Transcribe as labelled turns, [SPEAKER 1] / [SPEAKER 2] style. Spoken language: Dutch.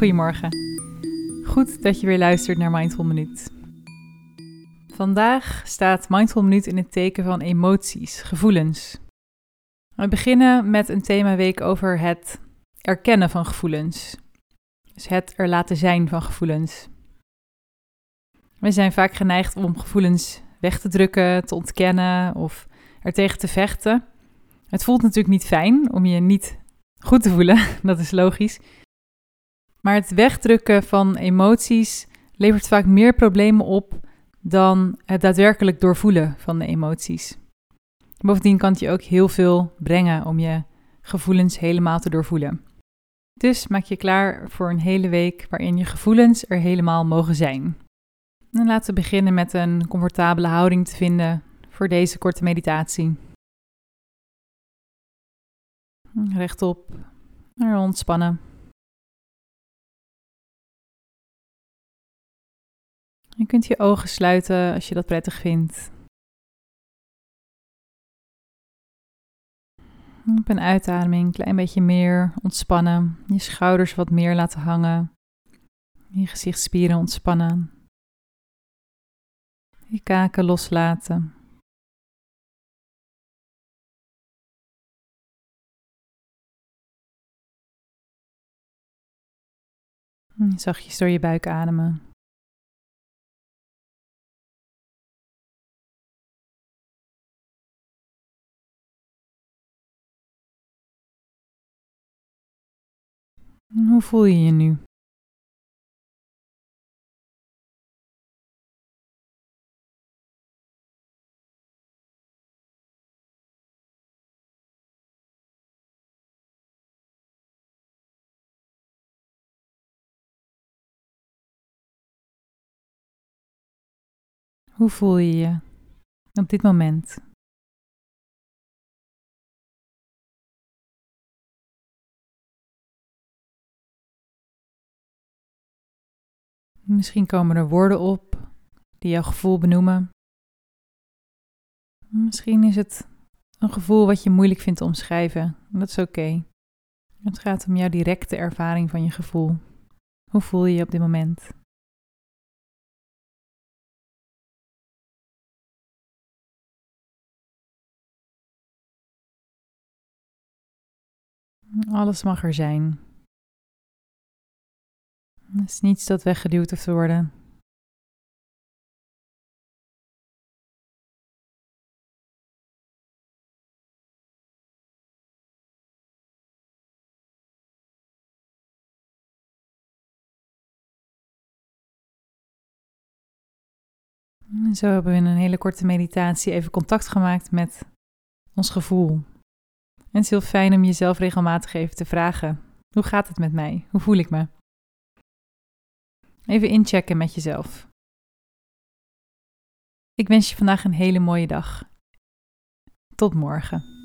[SPEAKER 1] Goedemorgen. Goed dat je weer luistert naar Mindful Minuut. Vandaag staat Mindful Minuut in het teken van emoties, gevoelens. We beginnen met een themaweek over het erkennen van gevoelens. Dus het er laten zijn van gevoelens. We zijn vaak geneigd om gevoelens weg te drukken, te ontkennen of er tegen te vechten. Het voelt natuurlijk niet fijn om je niet goed te voelen, dat is logisch. Maar het wegdrukken van emoties levert vaak meer problemen op dan het daadwerkelijk doorvoelen van de emoties. Bovendien kan het je ook heel veel brengen om je gevoelens helemaal te doorvoelen. Dus maak je klaar voor een hele week waarin je gevoelens er helemaal mogen zijn. En laten we beginnen met een comfortabele houding te vinden voor deze korte meditatie. Rechtop, ontspannen. Je kunt je ogen sluiten als je dat prettig vindt. Op een uitademing een klein beetje meer ontspannen. Je schouders wat meer laten hangen. Je gezichtsspieren ontspannen. Je kaken loslaten. Zachtjes door je buik ademen. Hoe voel je je nu? Hoe voel je je op dit moment? Misschien komen er woorden op die jouw gevoel benoemen. Misschien is het een gevoel wat je moeilijk vindt te omschrijven. Dat is oké. Het gaat om jouw directe ervaring van je gevoel. Hoe voel je je op dit moment? Alles mag er zijn. Er is niets dat weggeduwd hoeft te worden. En zo hebben we in een hele korte meditatie even contact gemaakt met ons gevoel. En het is heel fijn om jezelf regelmatig even te vragen: hoe gaat het met mij? Hoe voel ik me? Even inchecken met jezelf. Ik wens je vandaag een hele mooie dag. Tot morgen.